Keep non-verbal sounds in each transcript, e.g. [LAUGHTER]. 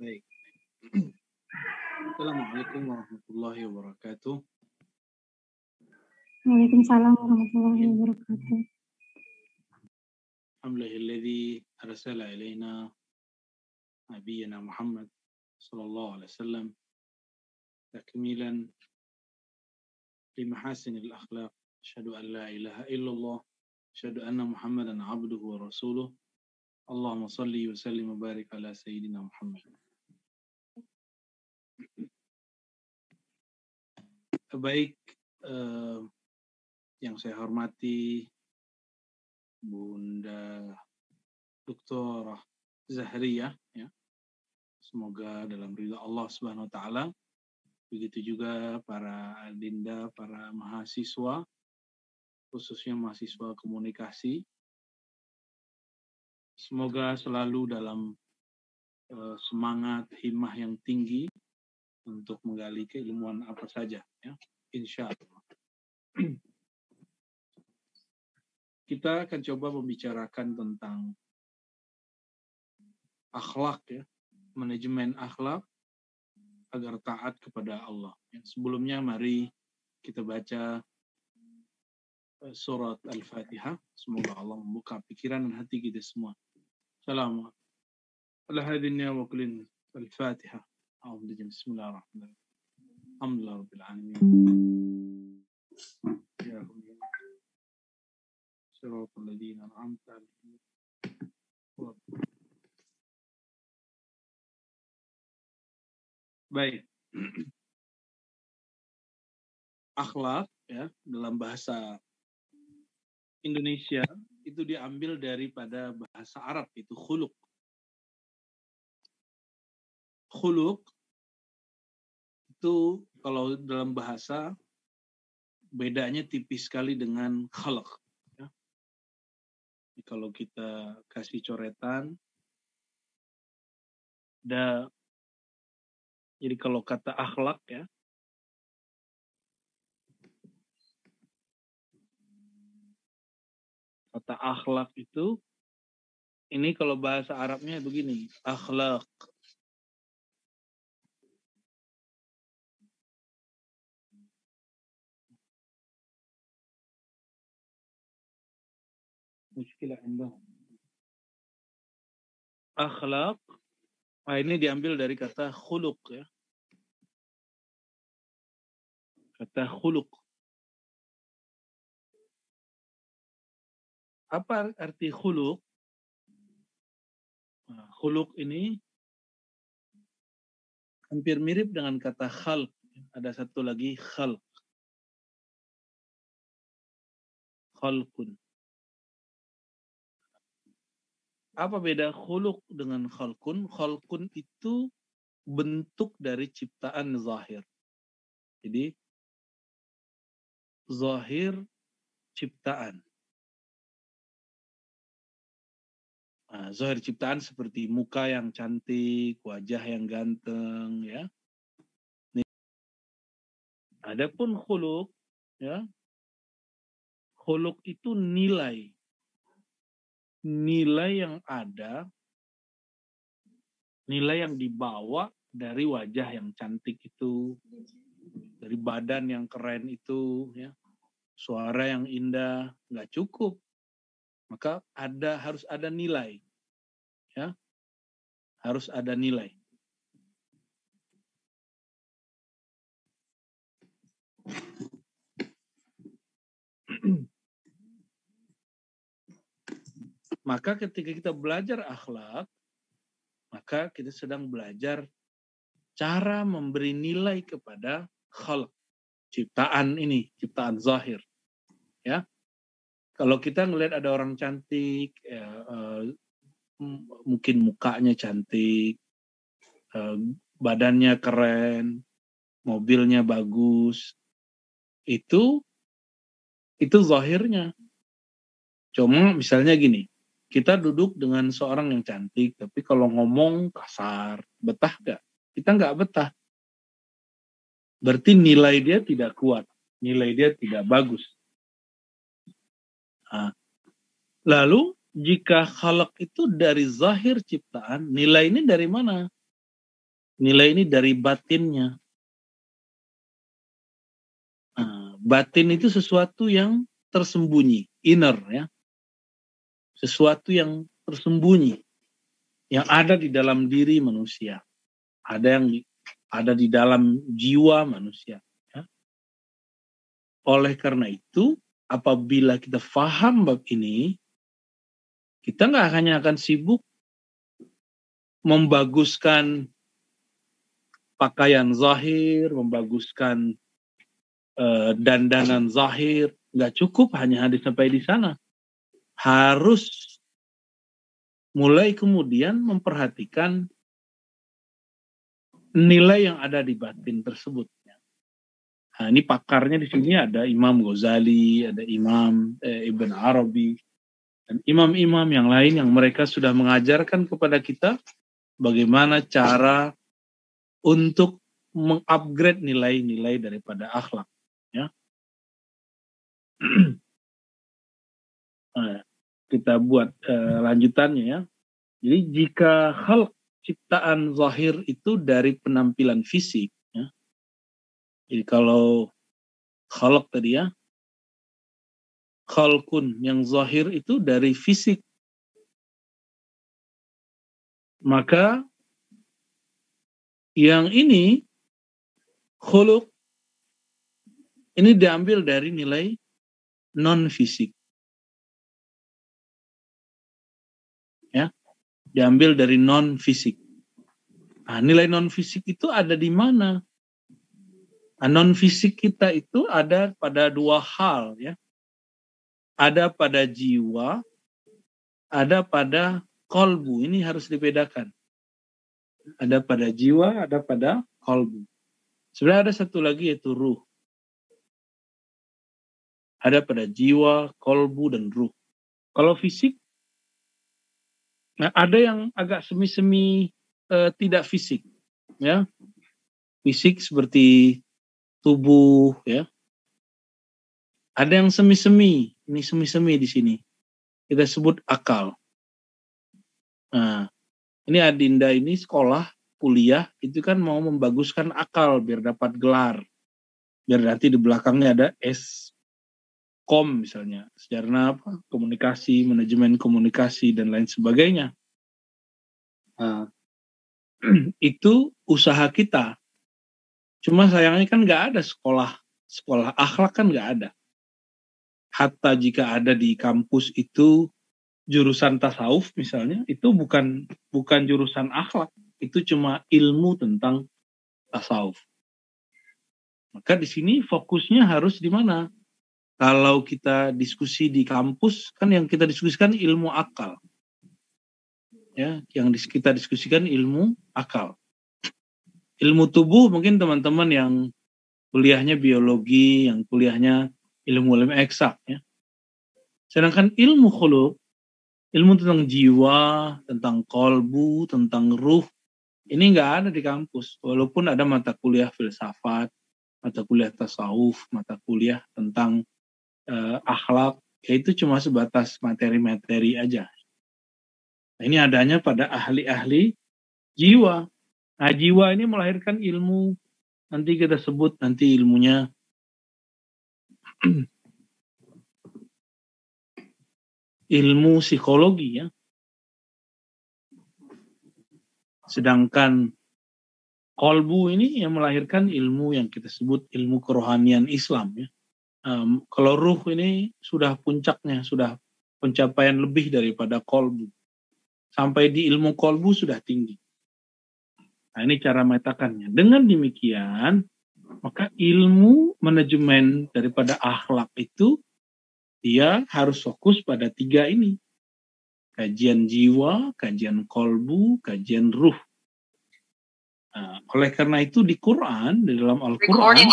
[CLEARS THROAT] السلام عليكم ورحمة الله وبركاته. وعليكم السلام ورحمة الله وبركاته. الحمد لله الذي أرسل إلينا نبينا محمد صلى الله عليه وسلم تكميلا لمحاسن الأخلاق. أشهد أن لا إله إلا الله. أشهد أن محمدا عبده ورسوله. اللهم صل وسلم وبارك على سيدنا محمد. Baik, eh, yang saya hormati Bunda Dr. Zahriyah ya. Semoga dalam ridha Allah Subhanahu wa taala begitu juga para adinda, para mahasiswa khususnya mahasiswa komunikasi semoga selalu dalam uh, semangat himmah yang tinggi untuk menggali keilmuan apa saja ya insya Allah [CLEARS THROAT] kita akan coba membicarakan tentang akhlak ya, manajemen akhlak agar taat kepada Allah. Ya, sebelumnya mari kita baca eh, surat Al-Fatihah. Semoga Allah membuka pikiran dan hati kita semua. Salam. Ala hadinnya wa Al-Fatihah. Bismillahirrahmanirrahim. Alhamdulillah Rabbil Alamin. Ya Allah. صراط الذين أنعمت عليهم Baik. Akhlak ya dalam bahasa Indonesia itu diambil daripada bahasa Arab itu khuluk. Khuluk itu kalau dalam bahasa bedanya tipis sekali dengan khalq kalau kita kasih coretan, ada jadi kalau kata akhlak ya, kata akhlak itu ini kalau bahasa Arabnya begini, akhlak. muskilah عندهم akhlak nah ini diambil dari kata khuluk ya kata khuluk apa arti khuluk nah, khuluk ini hampir mirip dengan kata khalq ada satu lagi khalq khalqun Apa beda khuluk dengan khalkun? Khalkun itu bentuk dari ciptaan zahir. Jadi zahir ciptaan. Nah, zahir ciptaan seperti muka yang cantik, wajah yang ganteng, ya. Adapun khuluk, ya, khuluk itu nilai nilai yang ada, nilai yang dibawa dari wajah yang cantik itu, dari badan yang keren itu, ya, suara yang indah, nggak cukup. Maka ada harus ada nilai, ya, harus ada nilai. Maka ketika kita belajar akhlak, maka kita sedang belajar cara memberi nilai kepada khalq, ciptaan ini, ciptaan zahir. Ya. Kalau kita ngelihat ada orang cantik, ya, uh, mungkin mukanya cantik, uh, badannya keren, mobilnya bagus, itu itu zahirnya. Cuma misalnya gini, kita duduk dengan seorang yang cantik, tapi kalau ngomong kasar, betah gak? Kita nggak betah. Berarti nilai dia tidak kuat, nilai dia tidak bagus. Nah, lalu jika khalaq itu dari zahir ciptaan, nilai ini dari mana? Nilai ini dari batinnya. Nah, batin itu sesuatu yang tersembunyi, inner ya. Sesuatu yang tersembunyi yang ada di dalam diri manusia. Ada yang ada di dalam jiwa manusia. Ya. Oleh karena itu, apabila kita faham bab ini, kita nggak hanya akan sibuk membaguskan pakaian zahir, membaguskan uh, dandanan zahir, nggak cukup hanya hadis sampai di sana. Harus mulai kemudian memperhatikan nilai yang ada di batin tersebut. Nah, ini pakarnya di sini ada Imam Ghazali, ada Imam eh, Ibn Arabi, dan imam-imam yang lain yang mereka sudah mengajarkan kepada kita bagaimana cara untuk mengupgrade nilai-nilai daripada akhlak. Ya. [CLEARS THROAT] nah, kita buat uh, lanjutannya ya. Jadi jika hal ciptaan zahir itu dari penampilan fisik, ya. Jadi kalau khalq tadi ya, khalqun yang zahir itu dari fisik. Maka yang ini khuluk ini diambil dari nilai non fisik. Diambil dari non fisik. Nah, nilai non fisik itu ada di mana? Nah, non fisik kita itu ada pada dua hal ya. Ada pada jiwa, ada pada kolbu. Ini harus dibedakan. Ada pada jiwa, ada pada kolbu. Sebenarnya ada satu lagi yaitu ruh. Ada pada jiwa, kolbu, dan ruh. Kalau fisik, nah ada yang agak semi-semi uh, tidak fisik. ya Fisik seperti tubuh, ya. Ada yang semi-semi, ini semi-semi di sini. Kita sebut akal. Nah, ini Adinda ini sekolah, kuliah, itu kan mau membaguskan akal biar dapat gelar. Biar nanti di belakangnya ada S kom misalnya, sejarah apa? Komunikasi, manajemen komunikasi dan lain sebagainya. Nah, [CLEARS THROAT] itu usaha kita. Cuma sayangnya kan nggak ada sekolah sekolah akhlak kan nggak ada. Hatta jika ada di kampus itu jurusan tasawuf misalnya itu bukan bukan jurusan akhlak itu cuma ilmu tentang tasawuf maka di sini fokusnya harus di mana kalau kita diskusi di kampus kan yang kita diskusikan ilmu akal. Ya yang kita diskusikan ilmu akal. Ilmu tubuh mungkin teman-teman yang kuliahnya biologi yang kuliahnya ilmu ilmu eksak ya. Sedangkan ilmu khuluk ilmu tentang jiwa, tentang kolbu, tentang ruh, ini nggak ada di kampus. Walaupun ada mata kuliah filsafat, mata kuliah tasawuf, mata kuliah tentang uh, akhlak, ya itu cuma sebatas materi-materi aja. Nah, ini adanya pada ahli-ahli jiwa. Nah, jiwa ini melahirkan ilmu, nanti kita sebut nanti ilmunya [CLEARS THROAT] ilmu psikologi ya. Sedangkan kolbu ini yang melahirkan ilmu yang kita sebut ilmu kerohanian Islam ya. Um, kalau ruh ini sudah puncaknya, sudah pencapaian lebih daripada kolbu. Sampai di ilmu kolbu sudah tinggi. Nah ini cara metakannya. Dengan demikian, maka ilmu manajemen daripada akhlak itu dia harus fokus pada tiga ini. Kajian jiwa, kajian kolbu, kajian ruh. Nah, oleh karena itu di Quran, di dalam Al-Quran,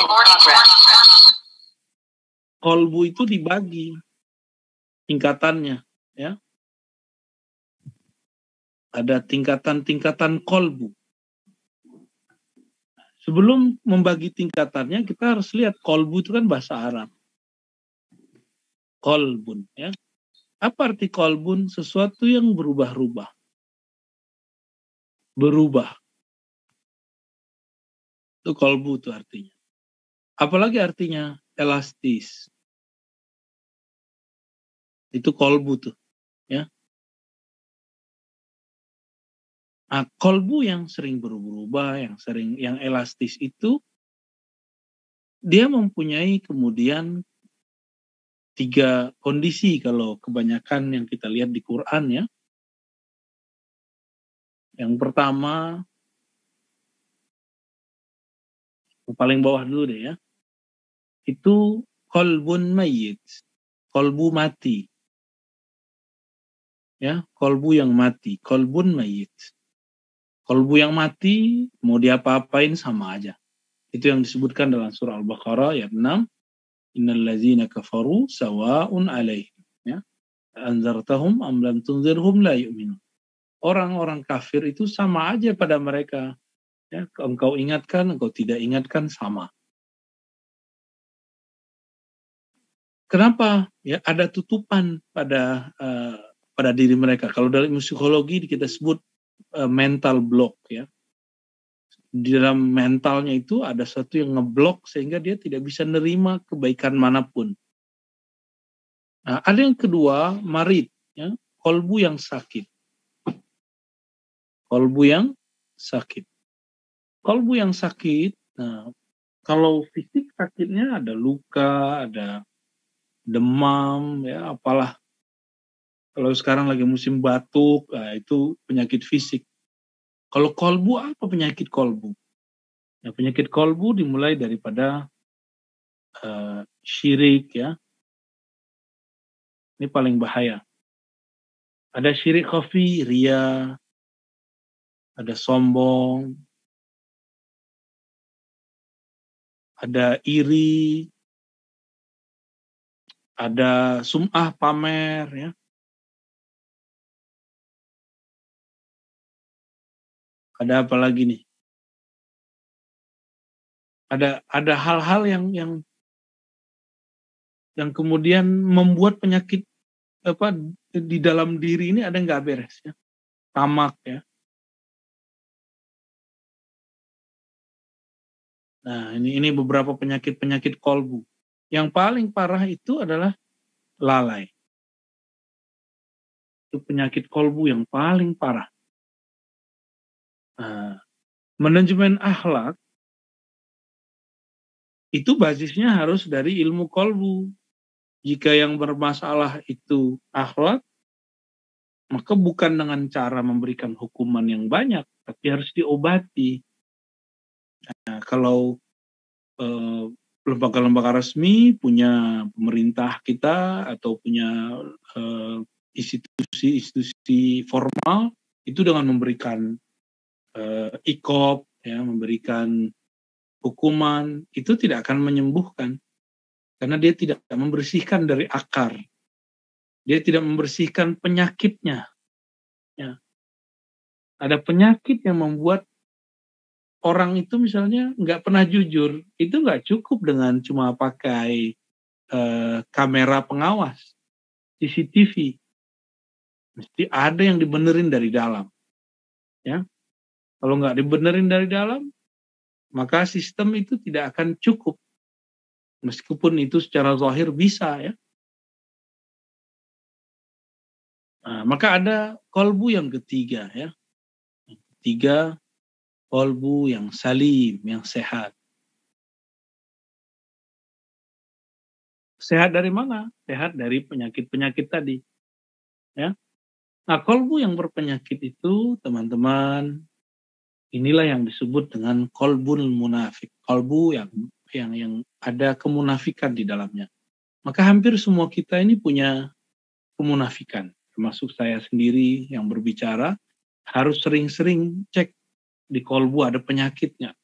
kolbu itu dibagi tingkatannya. ya Ada tingkatan-tingkatan kolbu. Sebelum membagi tingkatannya, kita harus lihat kolbu itu kan bahasa Arab kolbun ya apa arti kolbun sesuatu yang berubah-ubah berubah Itu kolbu itu artinya. Apalagi artinya elastis. Itu kolbu tuh. Ya. Nah, kolbu yang sering berubah-ubah, yang sering yang elastis itu dia mempunyai kemudian tiga kondisi kalau kebanyakan yang kita lihat di Quran ya. Yang pertama paling bawah dulu deh ya. Itu kolbun mayit, kolbu mati. Ya, kolbu yang mati, kolbun mayit. Kolbu yang mati mau diapa-apain sama aja. Itu yang disebutkan dalam surah Al-Baqarah ayat 6. Innal ladzina kafaru sawa'un alaihim. Ya. Anzartahum am lam tunzirhum la yu'minun. Orang-orang kafir itu sama aja pada mereka. Ya, engkau ingatkan, engkau tidak ingatkan sama. Kenapa? Ya ada tutupan pada uh, pada diri mereka. Kalau dalam psikologi kita sebut uh, mental block ya. Di dalam mentalnya itu ada satu yang ngeblok sehingga dia tidak bisa nerima kebaikan mana pun. Nah, ada yang kedua, marit, ya, kolbu yang sakit. Kolbu yang sakit. Kolbu yang sakit, nah, kalau fisik sakitnya ada luka, ada demam, ya apalah kalau sekarang lagi musim batuk, nah itu penyakit fisik. Kalau kolbu apa penyakit kolbu? Ya, penyakit kolbu dimulai daripada uh, syirik ya. Ini paling bahaya. Ada syirik khafi, ria, ada sombong, ada iri, ada sum'ah pamer ya. Ada apa lagi nih? Ada ada hal-hal yang yang yang kemudian membuat penyakit apa di dalam diri ini ada nggak beres ya? Tamak ya. Nah ini ini beberapa penyakit penyakit kolbu. Yang paling parah itu adalah lalai. Itu penyakit kolbu yang paling parah Nah, manajemen akhlak itu basisnya harus dari ilmu kolbu. Jika yang bermasalah itu akhlak, maka bukan dengan cara memberikan hukuman yang banyak, tapi harus diobati. Nah, kalau eh, lembaga-lembaga resmi punya pemerintah kita atau punya eh, institusi-institusi formal itu dengan memberikan uh, ikop ya memberikan hukuman itu tidak akan menyembuhkan. Karena dia tidak membersihkan dari akar. Dia tidak membersihkan penyakitnya. Ya. Ada penyakit yang membuat orang itu misalnya nggak pernah jujur. Itu nggak cukup dengan cuma pakai uh, kamera pengawas CCTV mesti ada yang dibenerin dari dalam. Ya kalau nggak dibenerin dari dalam, maka sistem itu tidak akan cukup. Meskipun itu secara zahir bisa ya. Nah, maka ada kolbu yang ketiga ya. Yang ketiga, kolbu yang salim, yang sehat. Sehat dari mana? Sehat dari penyakit-penyakit tadi. Ya. Nah, kolbu yang berpenyakit itu, teman-teman, Inilah yang disebut dengan kolbul munafik, kolbu yang yang yang ada kemunafikan di dalamnya. Maka hampir semua kita ini punya kemunafikan, termasuk saya sendiri yang berbicara harus sering-sering cek di kolbu ada penyakitnya.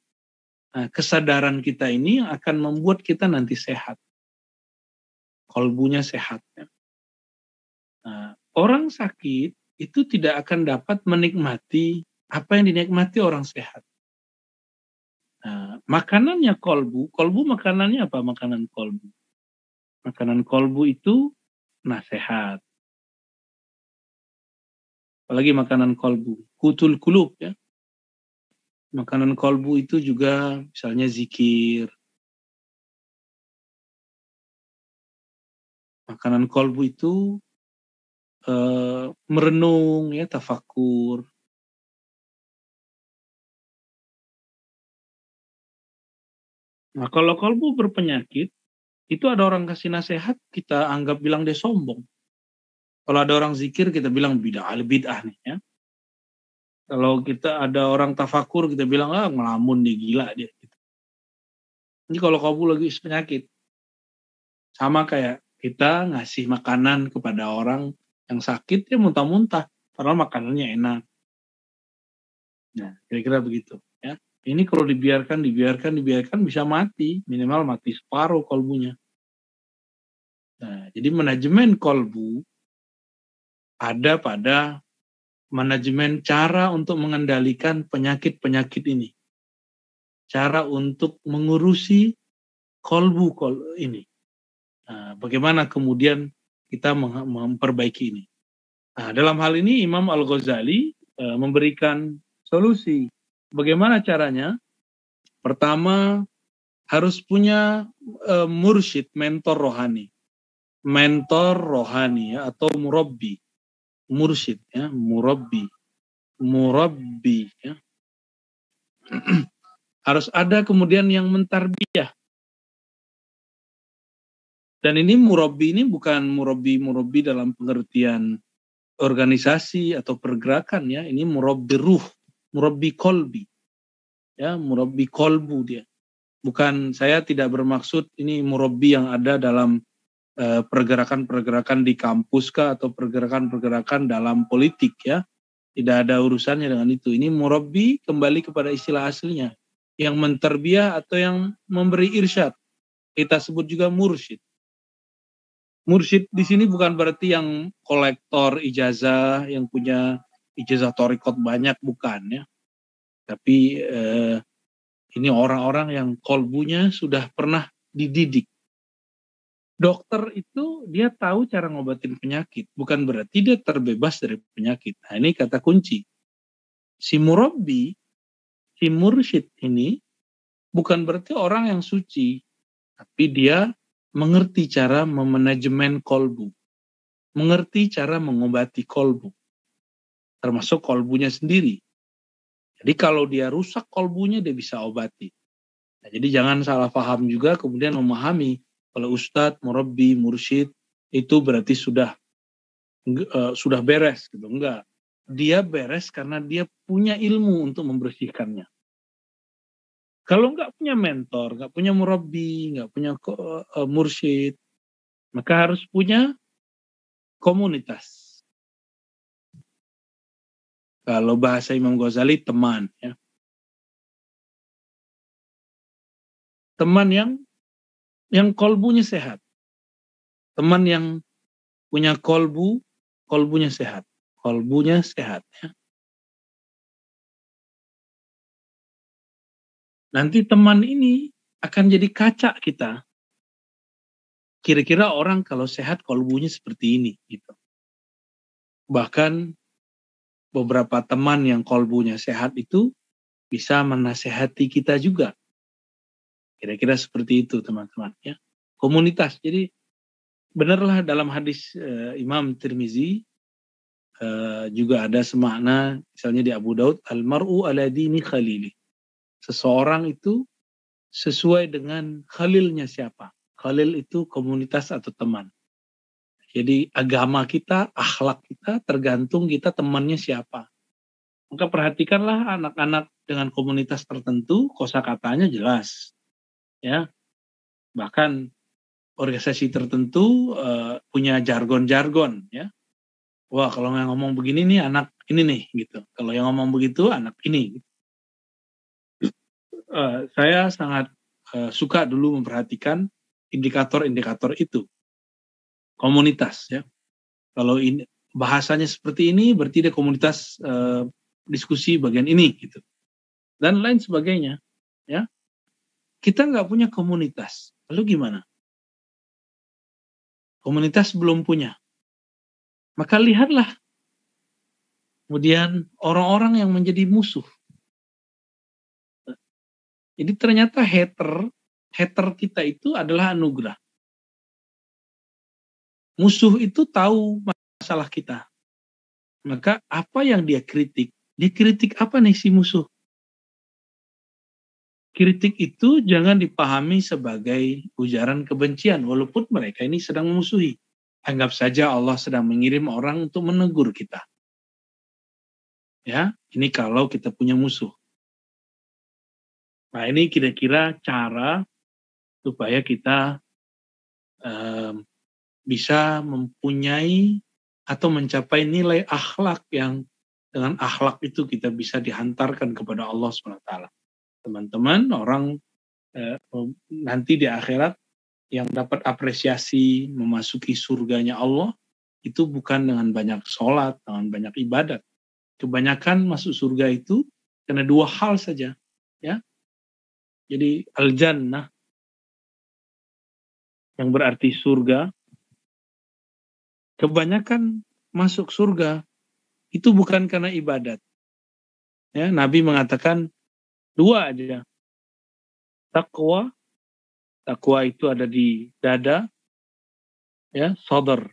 Nah, kesadaran kita ini akan membuat kita nanti sehat. Kolbunya sehat. Nah, orang sakit itu tidak akan dapat menikmati apa yang dinikmati orang sehat. Nah, makanannya kolbu, kolbu makanannya apa? Makanan kolbu. Makanan kolbu itu nasihat. Apalagi makanan kolbu, kutul kulub ya. Makanan kolbu itu juga misalnya zikir. Makanan kolbu itu uh, merenung ya tafakur. Nah, kalau kolbu berpenyakit, itu ada orang kasih nasihat, kita anggap bilang dia sombong. Kalau ada orang zikir, kita bilang bid'ah, bid'ah nih ya. Kalau kita ada orang tafakur, kita bilang, ah ngelamun dia, gila dia. Gitu. Ini kalau kolbu lagi penyakit. Sama kayak kita ngasih makanan kepada orang yang sakit, dia muntah-muntah. Padahal makanannya enak. Nah, kira-kira begitu. Ini kalau dibiarkan, dibiarkan, dibiarkan bisa mati, minimal mati separuh kolbunya. Nah, jadi manajemen kolbu ada pada manajemen cara untuk mengendalikan penyakit-penyakit ini. Cara untuk mengurusi kolbu kol ini. Nah, bagaimana kemudian kita memperbaiki ini. Nah, dalam hal ini Imam Al-Ghazali uh, memberikan solusi Bagaimana caranya? Pertama, harus punya uh, mursyid, mentor rohani. Mentor rohani ya, atau murabbi. Mursyid ya, murabbi. Murabbi ya. [CLEARS THROAT] harus ada kemudian yang mentarbiyah. Dan ini murabbi ini bukan murabbi-murabbi dalam pengertian organisasi atau pergerakan ya, ini murabbi ruh murabbi kolbi. Ya, murabbi kolbu dia. Bukan saya tidak bermaksud ini murabbi yang ada dalam eh, pergerakan-pergerakan di kampus kah atau pergerakan-pergerakan dalam politik ya. Tidak ada urusannya dengan itu. Ini murabbi kembali kepada istilah aslinya. Yang menterbiah atau yang memberi irsyad. Kita sebut juga mursyid. Mursyid di sini bukan berarti yang kolektor ijazah, yang punya ijazah torikot banyak bukan ya. Tapi eh, ini orang-orang yang kolbunya sudah pernah dididik. Dokter itu dia tahu cara ngobatin penyakit, bukan berarti dia terbebas dari penyakit. Nah ini kata kunci. Si murabbi, si mursyid ini bukan berarti orang yang suci, tapi dia mengerti cara memanajemen kolbu, mengerti cara mengobati kolbu termasuk kolbunya sendiri. Jadi kalau dia rusak kolbunya dia bisa obati. Nah, jadi jangan salah paham juga kemudian memahami kalau ustadz, murabbi, mursyid itu berarti sudah uh, sudah beres gitu. Enggak. Dia beres karena dia punya ilmu untuk membersihkannya. Kalau enggak punya mentor, enggak punya murabbi, enggak punya uh, mursyid, maka harus punya komunitas kalau bahasa Imam Ghazali teman ya. Teman yang yang kolbunya sehat. Teman yang punya kolbu, kolbunya sehat. Kolbunya sehat ya. Nanti teman ini akan jadi kaca kita. Kira-kira orang kalau sehat kolbunya seperti ini gitu. Bahkan beberapa teman yang kolbunya sehat itu bisa menasehati kita juga. Kira-kira seperti itu teman-teman ya. Komunitas. Jadi benarlah dalam hadis uh, Imam Tirmizi uh, juga ada semakna misalnya di Abu Daud al-mar'u ala dini khalili. Seseorang itu sesuai dengan khalilnya siapa. Khalil itu komunitas atau teman. Jadi agama kita, akhlak kita tergantung kita temannya siapa. Maka perhatikanlah anak-anak dengan komunitas tertentu, kosa katanya jelas. Ya. Bahkan organisasi tertentu uh, punya jargon-jargon ya. Wah, kalau yang ngomong begini nih anak ini nih gitu. Kalau yang ngomong begitu anak ini. Uh, saya sangat uh, suka dulu memperhatikan indikator-indikator itu komunitas ya. Kalau ini bahasanya seperti ini berarti dia komunitas uh, diskusi bagian ini gitu. Dan lain sebagainya ya. Kita nggak punya komunitas. Lalu gimana? Komunitas belum punya. Maka lihatlah kemudian orang-orang yang menjadi musuh. Jadi ternyata hater, hater kita itu adalah anugerah. Musuh itu tahu masalah kita. Maka apa yang dia kritik? Dia kritik apa nih si musuh? Kritik itu jangan dipahami sebagai ujaran kebencian, walaupun mereka ini sedang memusuhi. Anggap saja Allah sedang mengirim orang untuk menegur kita. Ya, ini kalau kita punya musuh. Nah, ini kira-kira cara supaya kita um, bisa mempunyai atau mencapai nilai akhlak yang dengan akhlak itu kita bisa dihantarkan kepada Allah SWT teman-teman orang eh, nanti di akhirat yang dapat apresiasi memasuki surganya Allah itu bukan dengan banyak sholat, dengan banyak ibadat. Kebanyakan masuk surga itu karena dua hal saja, ya. Jadi al-jannah yang berarti surga. Kebanyakan masuk surga itu bukan karena ibadat. Ya, Nabi mengatakan Dua aja. Takwa, takwa itu ada di dada, ya, sodar.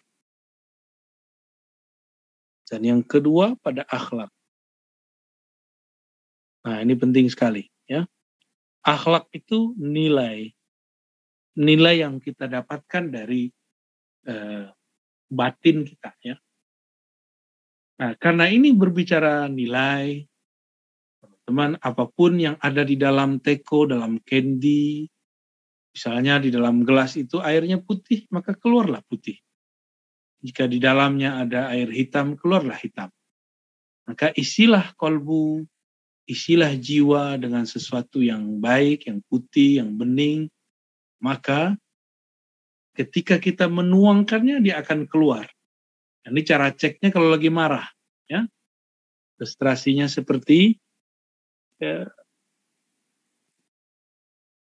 Dan yang kedua pada akhlak. Nah, ini penting sekali, ya. Akhlak itu nilai, nilai yang kita dapatkan dari eh, batin kita, ya. Nah, karena ini berbicara nilai, teman apa pun yang ada di dalam teko, dalam candy, misalnya di dalam gelas itu airnya putih, maka keluarlah putih. Jika di dalamnya ada air hitam, keluarlah hitam. Maka isilah kolbu, isilah jiwa dengan sesuatu yang baik, yang putih, yang bening, maka ketika kita menuangkannya dia akan keluar. Ini cara ceknya kalau lagi marah, ya. Frustrasinya seperti ya,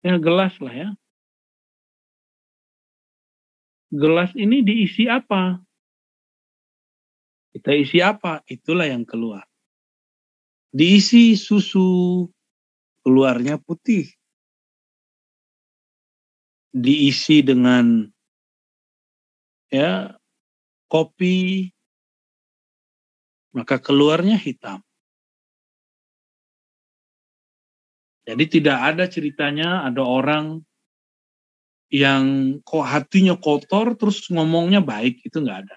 ya gelas lah ya. Gelas ini diisi apa? Kita isi apa? Itulah yang keluar. Diisi susu, keluarnya putih. Diisi dengan ya kopi, maka keluarnya hitam. Jadi tidak ada ceritanya ada orang yang kok hatinya kotor terus ngomongnya baik itu nggak ada.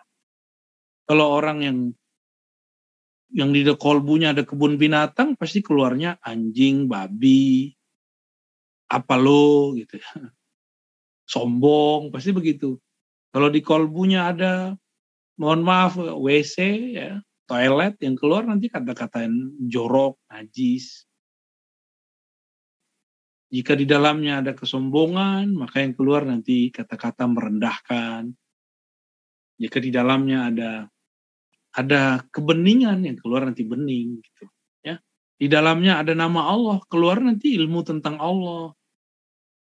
Kalau orang yang yang di kolbunya ada kebun binatang pasti keluarnya anjing, babi, apa lo gitu ya. [LAUGHS] Sombong pasti begitu. Kalau di kolbunya ada mohon maaf WC ya, toilet yang keluar nanti kata-kata jorok, najis, jika di dalamnya ada kesombongan, maka yang keluar nanti kata-kata merendahkan. Jika di dalamnya ada ada kebeningan yang keluar nanti bening gitu ya. Di dalamnya ada nama Allah, keluar nanti ilmu tentang Allah.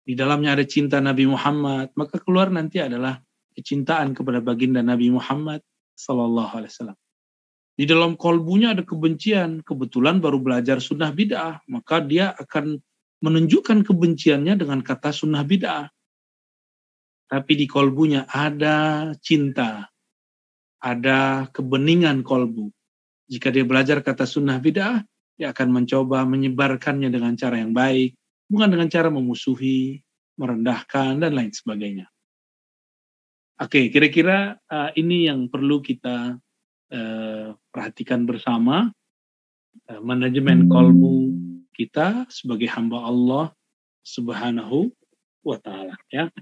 Di dalamnya ada cinta Nabi Muhammad, maka keluar nanti adalah kecintaan kepada baginda Nabi Muhammad sallallahu alaihi wasallam. Di dalam kolbunya ada kebencian, kebetulan baru belajar sunnah bid'ah, maka dia akan menunjukkan kebenciannya dengan kata sunnah bid'ah. Tapi di kolbunya ada cinta, ada kebeningan kolbu. Jika dia belajar kata sunnah bid'ah, dia akan mencoba menyebarkannya dengan cara yang baik, bukan dengan cara memusuhi, merendahkan, dan lain sebagainya. Oke, kira-kira uh, ini yang perlu kita uh, perhatikan bersama. Uh, manajemen kolbu kita sebagai hamba Allah Subhanahu wa taala ya.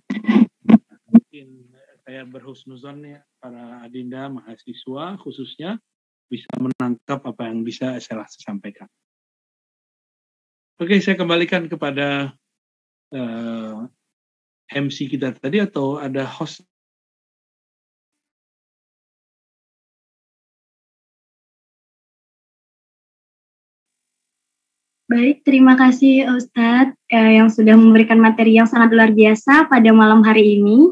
Mungkin saya berhusnuzon ya para adinda mahasiswa khususnya bisa menangkap apa yang bisa saya sampaikan. Oke, saya kembalikan kepada uh, MC kita tadi atau ada host Baik, terima kasih Ustadz eh, yang sudah memberikan materi yang sangat luar biasa pada malam hari ini.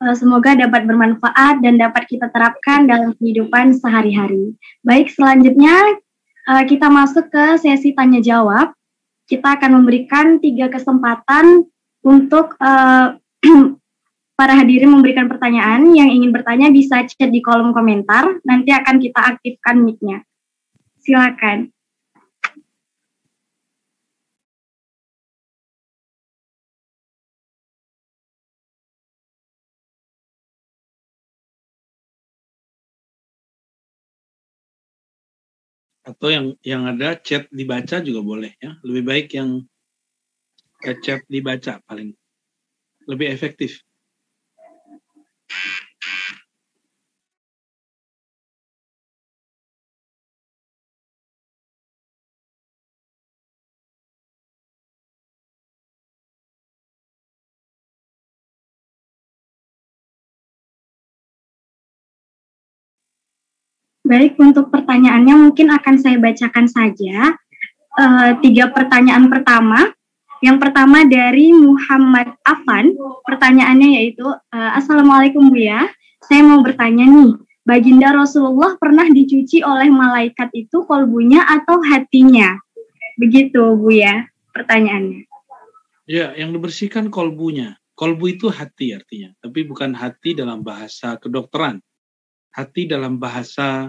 Eh, semoga dapat bermanfaat dan dapat kita terapkan dalam kehidupan sehari-hari. Baik, selanjutnya eh, kita masuk ke sesi tanya jawab. kita akan memberikan tiga kesempatan untuk uh, [CLEARS THROAT] para hadirin memberikan pertanyaan. Yang ingin bertanya bisa chat di kolom komentar. Nanti akan kita aktifkan mic-nya. Silakan. Atau yang yang ada chat dibaca juga boleh ya. Lebih baik yang chat dibaca paling. Lebih efektif Baik, untuk pertanyaannya mungkin akan saya bacakan saja. Uh, tiga pertanyaan pertama. Yang pertama dari Muhammad Afan. Pertanyaannya yaitu, uh, Assalamualaikum Bu ya. Saya mau bertanya nih, Baginda Rasulullah pernah dicuci oleh malaikat itu kolbunya atau hatinya? Begitu Bu ya pertanyaannya. Ya, yang dibersihkan kolbunya. Kolbu itu hati artinya, tapi bukan hati dalam bahasa kedokteran. Hati dalam bahasa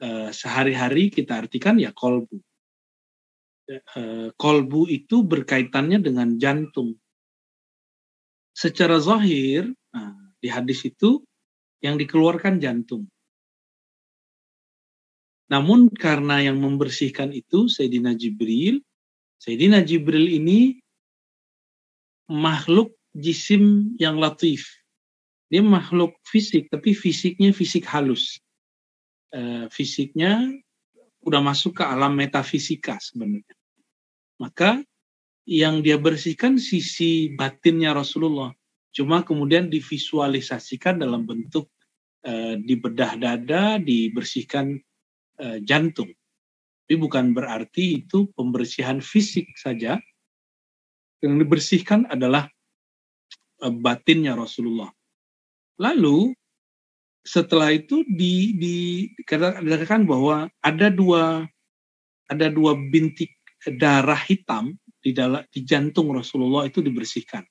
Eh, sehari-hari kita artikan ya kolbu. Eh, kolbu itu berkaitannya dengan jantung. Secara zahir, nah, di hadis itu yang dikeluarkan jantung. Namun karena yang membersihkan itu Sayyidina Jibril, Sayyidina Jibril ini makhluk jisim yang latif. Dia makhluk fisik, tapi fisiknya fisik halus eh, fisiknya udah masuk ke alam metafisika sebenarnya. Maka yang dia bersihkan sisi batinnya Rasulullah. Cuma kemudian divisualisasikan dalam bentuk eh, di bedah dada, dibersihkan eh, jantung. Tapi bukan berarti itu pembersihan fisik saja. Yang dibersihkan adalah eh, batinnya Rasulullah. Lalu setelah itu di, di dikatakan bahwa ada dua ada dua bintik darah hitam di dalam di jantung Rasulullah itu dibersihkan.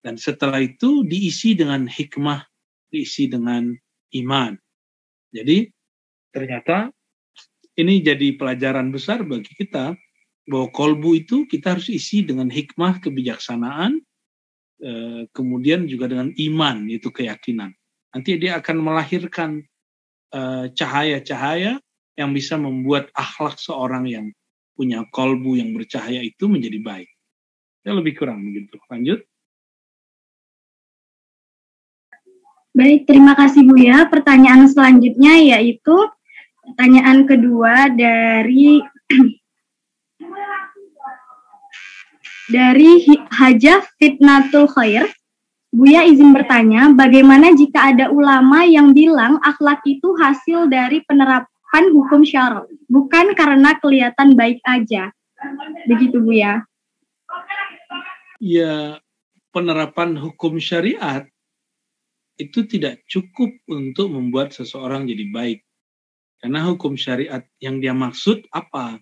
Dan setelah itu diisi dengan hikmah, diisi dengan iman. Jadi ternyata ini jadi pelajaran besar bagi kita bahwa kolbu itu kita harus isi dengan hikmah, kebijaksanaan, eh, kemudian juga dengan iman, itu keyakinan nanti dia akan melahirkan eh, cahaya-cahaya yang bisa membuat akhlak seorang yang punya kolbu yang bercahaya itu menjadi baik. Ya lebih kurang begitu. Lanjut. Baik, terima kasih Bu ya. Pertanyaan selanjutnya yaitu pertanyaan kedua dari [CLEARS THROAT] dari Hajah Fitnatul Khair. Buya izin bertanya, bagaimana jika ada ulama yang bilang akhlak itu hasil dari penerapan hukum syara, bukan karena kelihatan baik aja? Begitu Buya. Ya, penerapan hukum syariat itu tidak cukup untuk membuat seseorang jadi baik. Karena hukum syariat yang dia maksud apa?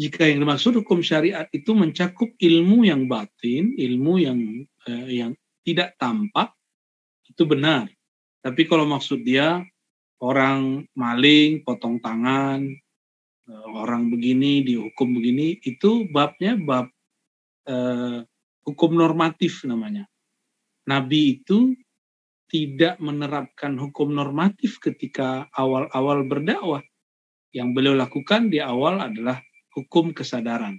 Jika yang dimaksud hukum syariat itu mencakup ilmu yang batin, ilmu yang eh, yang tidak tampak itu benar. Tapi kalau maksud dia orang maling, potong tangan, eh, orang begini dihukum begini, itu babnya bab eh, hukum normatif namanya. Nabi itu tidak menerapkan hukum normatif ketika awal-awal berdakwah. Yang beliau lakukan di awal adalah hukum kesadaran.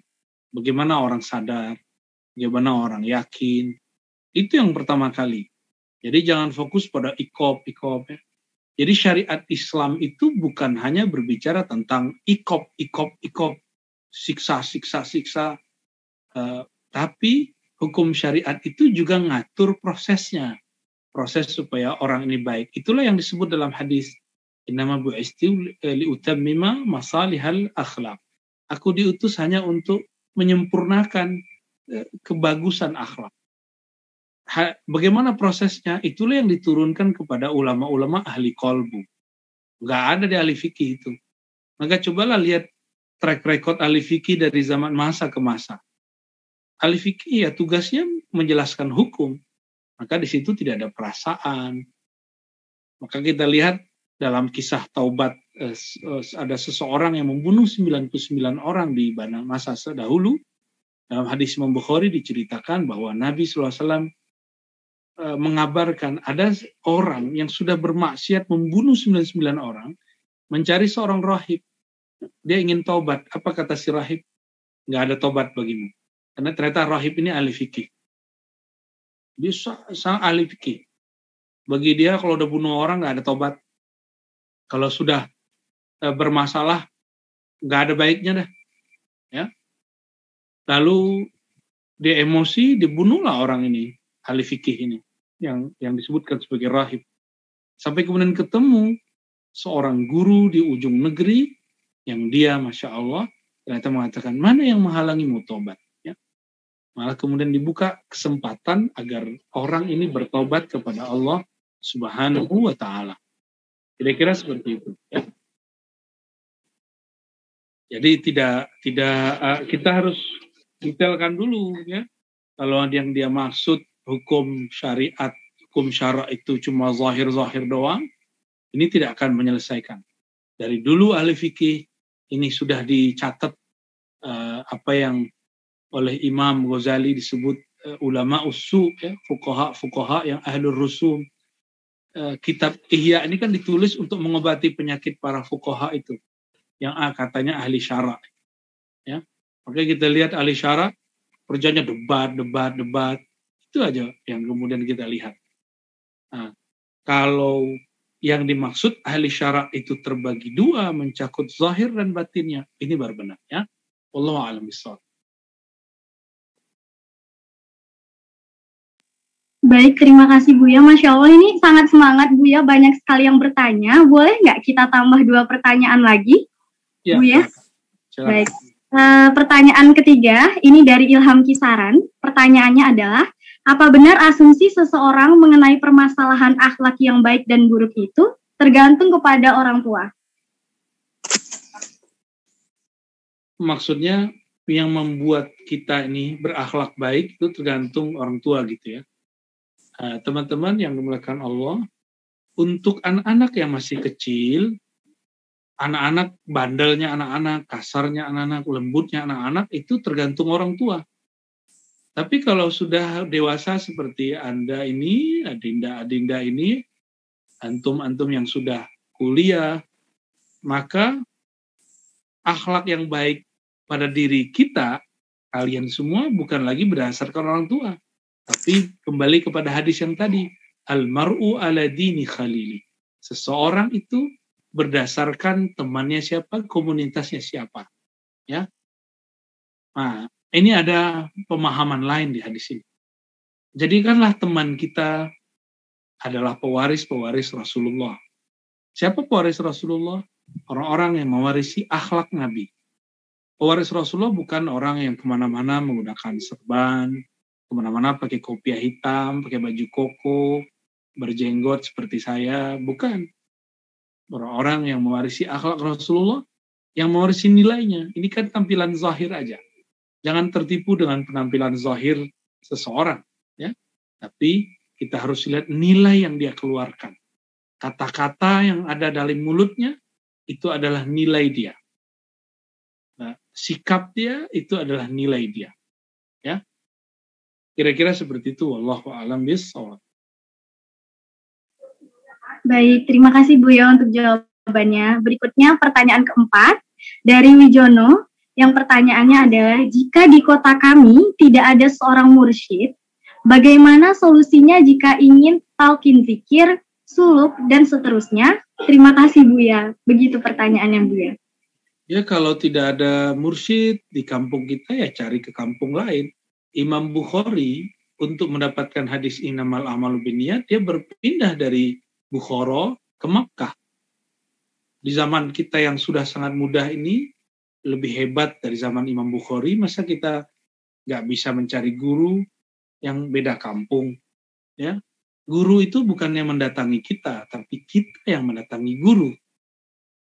Bagaimana orang sadar, bagaimana orang yakin. Itu yang pertama kali. Jadi jangan fokus pada ikop, ikop. Ya. Jadi syariat Islam itu bukan hanya berbicara tentang ikop, ikop, ikop, siksa, siksa, siksa. Uh, tapi hukum syariat itu juga ngatur prosesnya. Proses supaya orang ini baik. Itulah yang disebut dalam hadis. Innama bu'istu liutammima masalihal akhlak. Aku diutus hanya untuk menyempurnakan eh, kebagusan akhlak. Bagaimana prosesnya? Itulah yang diturunkan kepada ulama-ulama ahli kolbu. Gak ada di ahli fikih itu. Maka cobalah lihat track record ahli fikih dari zaman masa ke masa. Ahli fikih ya tugasnya menjelaskan hukum. Maka di situ tidak ada perasaan. Maka kita lihat dalam kisah taubat eh, eh, ada seseorang yang membunuh 99 orang di masa dahulu. Dalam hadis Imam Bukhari diceritakan bahwa Nabi SAW eh, mengabarkan ada orang yang sudah bermaksiat membunuh 99 orang mencari seorang rahib dia ingin taubat. Apa kata si rahib? Nggak ada taubat bagimu. Karena ternyata rahib ini ahli fikih. Dia sangat ahli fikih. Bagi dia kalau udah bunuh orang nggak ada taubat. Kalau sudah e, bermasalah nggak ada baiknya dah. Ya. Lalu dia emosi, dibunuhlah orang ini, ahli fikih ini, yang yang disebutkan sebagai rahib. Sampai kemudian ketemu seorang guru di ujung negeri yang dia masya Allah ternyata mengatakan mana yang menghalangi tobat ya malah kemudian dibuka kesempatan agar orang ini bertobat kepada Allah Subhanahu wa taala kira-kira seperti itu ya. Jadi tidak tidak uh, kita harus detailkan dulu ya. Kalau yang dia maksud hukum syariat hukum syara itu cuma zahir-zahir doang ini tidak akan menyelesaikan. Dari dulu ahli fikih ini sudah dicatat uh, apa yang oleh Imam Ghazali disebut uh, ulama usu ya fuqaha fuqaha yang ahlur rusum uh, kitab Ihya ini kan ditulis untuk mengobati penyakit para fuqaha itu yang ah, katanya ahli syara ya makanya kita lihat ahli syara kerjanya debat debat debat itu aja yang kemudian kita lihat nah, kalau yang dimaksud ahli syarak itu terbagi dua, mencakup zahir dan batinnya. Ini baru benar ya. Allah alam Baik, terima kasih Buya. Masya Allah ini sangat semangat Buya. Banyak sekali yang bertanya. Boleh nggak kita tambah dua pertanyaan lagi? Ya, Buya? Silakan. Baik. Uh, pertanyaan ketiga, ini dari Ilham Kisaran. Pertanyaannya adalah, apa benar asumsi seseorang mengenai permasalahan akhlak yang baik dan buruk itu tergantung kepada orang tua? Maksudnya yang membuat kita ini berakhlak baik itu tergantung orang tua gitu ya. Nah, teman-teman yang dimuliakan Allah, untuk anak-anak yang masih kecil, anak-anak bandelnya anak-anak, kasarnya anak-anak, lembutnya anak-anak itu tergantung orang tua. Tapi kalau sudah dewasa seperti Anda ini, Adinda-Adinda ini, antum-antum yang sudah kuliah, maka akhlak yang baik pada diri kita, kalian semua bukan lagi berdasarkan orang tua. Tapi kembali kepada hadis yang tadi, Al-mar'u ala dini khalili. Seseorang itu berdasarkan temannya siapa, komunitasnya siapa. Ya. Nah, ini ada pemahaman lain di hadis ini. Jadikanlah teman kita adalah pewaris-pewaris Rasulullah. Siapa pewaris Rasulullah? Orang-orang yang mewarisi akhlak Nabi. Pewaris Rasulullah bukan orang yang ke mana-mana menggunakan serban, ke mana-mana pakai kopiah hitam, pakai baju koko, berjenggot seperti saya. Bukan. Orang-orang yang mewarisi akhlak Rasulullah, yang mewarisi nilainya. Ini kan tampilan zahir aja jangan tertipu dengan penampilan zahir seseorang ya tapi kita harus lihat nilai yang dia keluarkan kata-kata yang ada dalam mulutnya itu adalah nilai dia nah, sikap dia itu adalah nilai dia ya kira-kira seperti itu wallahu alam bisawab Baik, terima kasih Bu ya untuk jawabannya. Berikutnya pertanyaan keempat dari Wijono. Yang pertanyaannya adalah, jika di kota kami tidak ada seorang mursyid, bagaimana solusinya jika ingin talkin zikir, suluk, dan seterusnya? Terima kasih Buya. Begitu pertanyaannya Buya. Ya kalau tidak ada mursyid di kampung kita ya cari ke kampung lain. Imam Bukhari untuk mendapatkan hadis inamal amalu biniyat dia berpindah dari Bukhara ke Makkah. Di zaman kita yang sudah sangat mudah ini lebih hebat dari zaman Imam Bukhari, masa kita nggak bisa mencari guru yang beda kampung? Ya, guru itu bukan yang mendatangi kita, tapi kita yang mendatangi guru.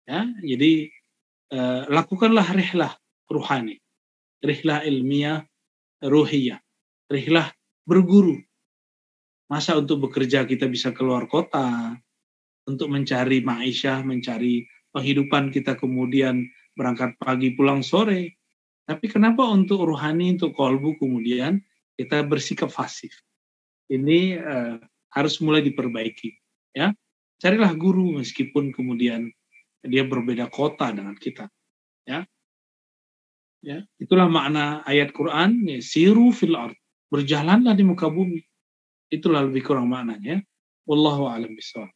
Ya, jadi uh, lakukanlah rihlah ruhani, rihlah ilmiah, ruhiyah, rihlah berguru. Masa untuk bekerja kita bisa keluar kota, untuk mencari ma'isyah, mencari penghidupan kita kemudian berangkat pagi pulang sore. Tapi kenapa untuk rohani, untuk kolbu kemudian kita bersikap fasif? Ini uh, harus mulai diperbaiki. Ya, carilah guru meskipun kemudian dia berbeda kota dengan kita. Ya, ya itulah makna ayat Quran. Ya, Siru fil ard, berjalanlah di muka bumi. Itulah lebih kurang maknanya. Wallahu a'lam bishawab.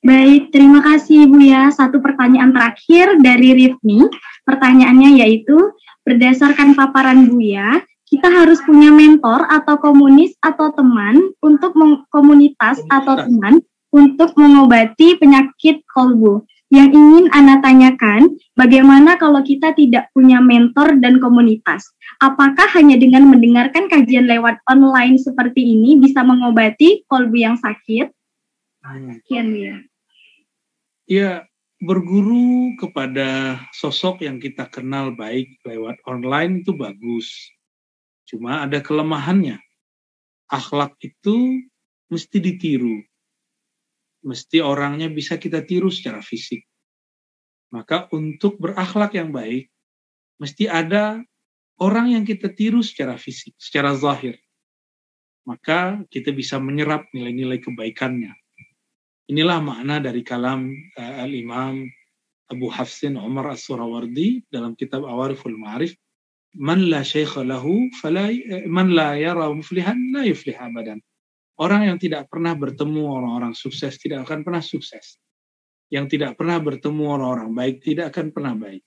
Baik, terima kasih Bu ya. Satu pertanyaan terakhir dari Rifni. Pertanyaannya yaitu, berdasarkan paparan Bu ya, kita harus punya mentor atau komunis atau teman untuk komunitas atau teman untuk mengobati penyakit kolbu. Yang ingin Anda tanyakan, bagaimana kalau kita tidak punya mentor dan komunitas? Apakah hanya dengan mendengarkan kajian lewat online seperti ini bisa mengobati kolbu yang sakit? Sekian ya. Ya, berguru kepada sosok yang kita kenal baik lewat online itu bagus. Cuma ada kelemahannya. Akhlak itu mesti ditiru. Mesti orangnya bisa kita tiru secara fisik. Maka untuk berakhlak yang baik, mesti ada orang yang kita tiru secara fisik, secara zahir. Maka kita bisa menyerap nilai-nilai kebaikannya. Inilah makna dari kalam uh, Al-Imam Abu Hafsin Umar As-Surawardi dalam kitab Awariful Ma'arif man la syaikha lahu fala man la yara muflihan la yuflih abadan. Orang yang tidak pernah bertemu orang-orang sukses tidak akan pernah sukses. Yang tidak pernah bertemu orang-orang baik tidak akan pernah baik.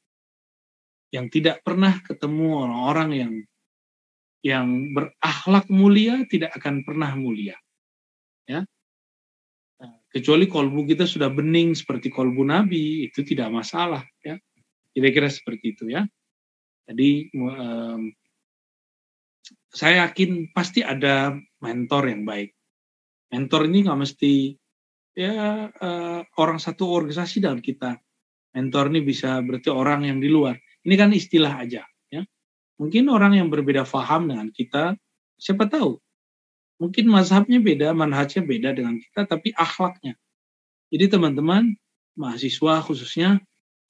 Yang tidak pernah ketemu orang-orang yang yang berakhlak mulia tidak akan pernah mulia. Ya, kecuali kolbu kita sudah bening seperti kolbu Nabi itu tidak masalah ya kira-kira seperti itu ya jadi um, saya yakin pasti ada mentor yang baik mentor ini nggak mesti ya uh, orang satu organisasi dalam kita mentor ini bisa berarti orang yang di luar ini kan istilah aja ya mungkin orang yang berbeda faham dengan kita siapa tahu Mungkin mazhabnya beda, manhajnya beda dengan kita, tapi akhlaknya. Jadi teman-teman, mahasiswa khususnya,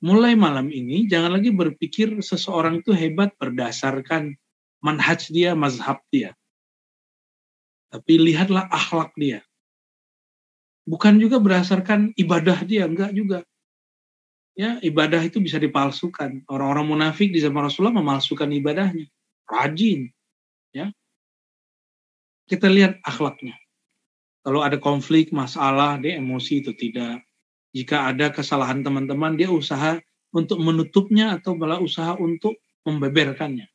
mulai malam ini jangan lagi berpikir seseorang itu hebat berdasarkan manhaj dia, mazhab dia. Tapi lihatlah akhlak dia. Bukan juga berdasarkan ibadah dia, enggak juga. Ya, ibadah itu bisa dipalsukan. Orang-orang munafik di zaman Rasulullah memalsukan ibadahnya. Rajin. Ya, kita lihat akhlaknya. Kalau ada konflik, masalah, dia emosi itu tidak. Jika ada kesalahan teman-teman, dia usaha untuk menutupnya atau malah usaha untuk membeberkannya.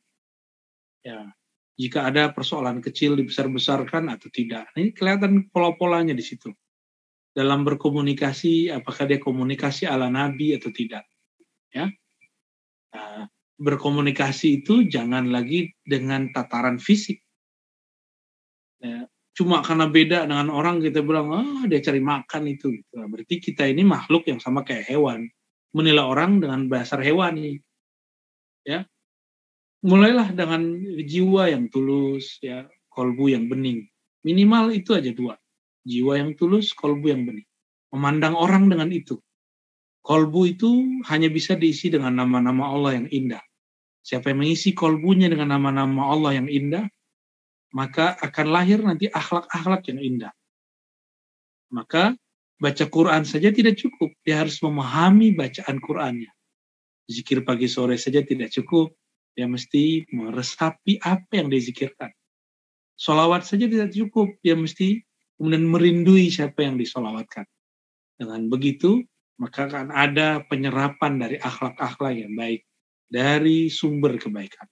Ya, jika ada persoalan kecil dibesar-besarkan atau tidak. Ini kelihatan pola-polanya di situ. Dalam berkomunikasi, apakah dia komunikasi ala Nabi atau tidak. Ya, nah, berkomunikasi itu jangan lagi dengan tataran fisik, Ya, cuma karena beda dengan orang kita bilang ah dia cari makan itu gitu. Nah, berarti kita ini makhluk yang sama kayak hewan menilai orang dengan dasar hewani ya mulailah dengan jiwa yang tulus ya kolbu yang bening. Minimal itu aja dua. Jiwa yang tulus kolbu yang bening. Memandang orang dengan itu. Kolbu itu hanya bisa diisi dengan nama-nama Allah yang indah. Siapa yang mengisi kolbunya dengan nama-nama Allah yang indah maka akan lahir nanti akhlak-akhlak yang indah. Maka baca Quran saja tidak cukup, dia harus memahami bacaan Qurannya. Zikir pagi sore saja tidak cukup, dia mesti meresapi apa yang dizikirkan. Solawat saja tidak cukup, dia mesti kemudian merindui siapa yang disolawatkan. Dengan begitu, maka akan ada penyerapan dari akhlak-akhlak yang baik dari sumber kebaikan.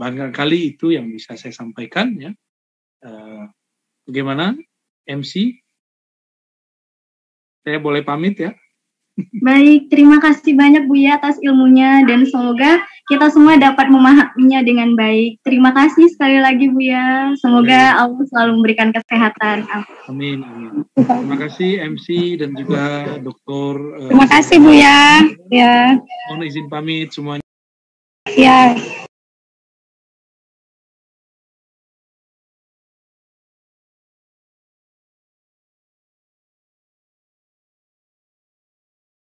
Barangkali itu yang bisa saya sampaikan ya. Uh, bagaimana MC? Saya boleh pamit ya. Baik, terima kasih banyak Bu ya atas ilmunya dan semoga kita semua dapat memahaminya dengan baik. Terima kasih sekali lagi Bu ya. Semoga Allah selalu memberikan kesehatan. Amin. Amin. Terima kasih MC dan juga Dokter. Terima kasih Bu ya. Ya. Mohon izin pamit semuanya. Ya.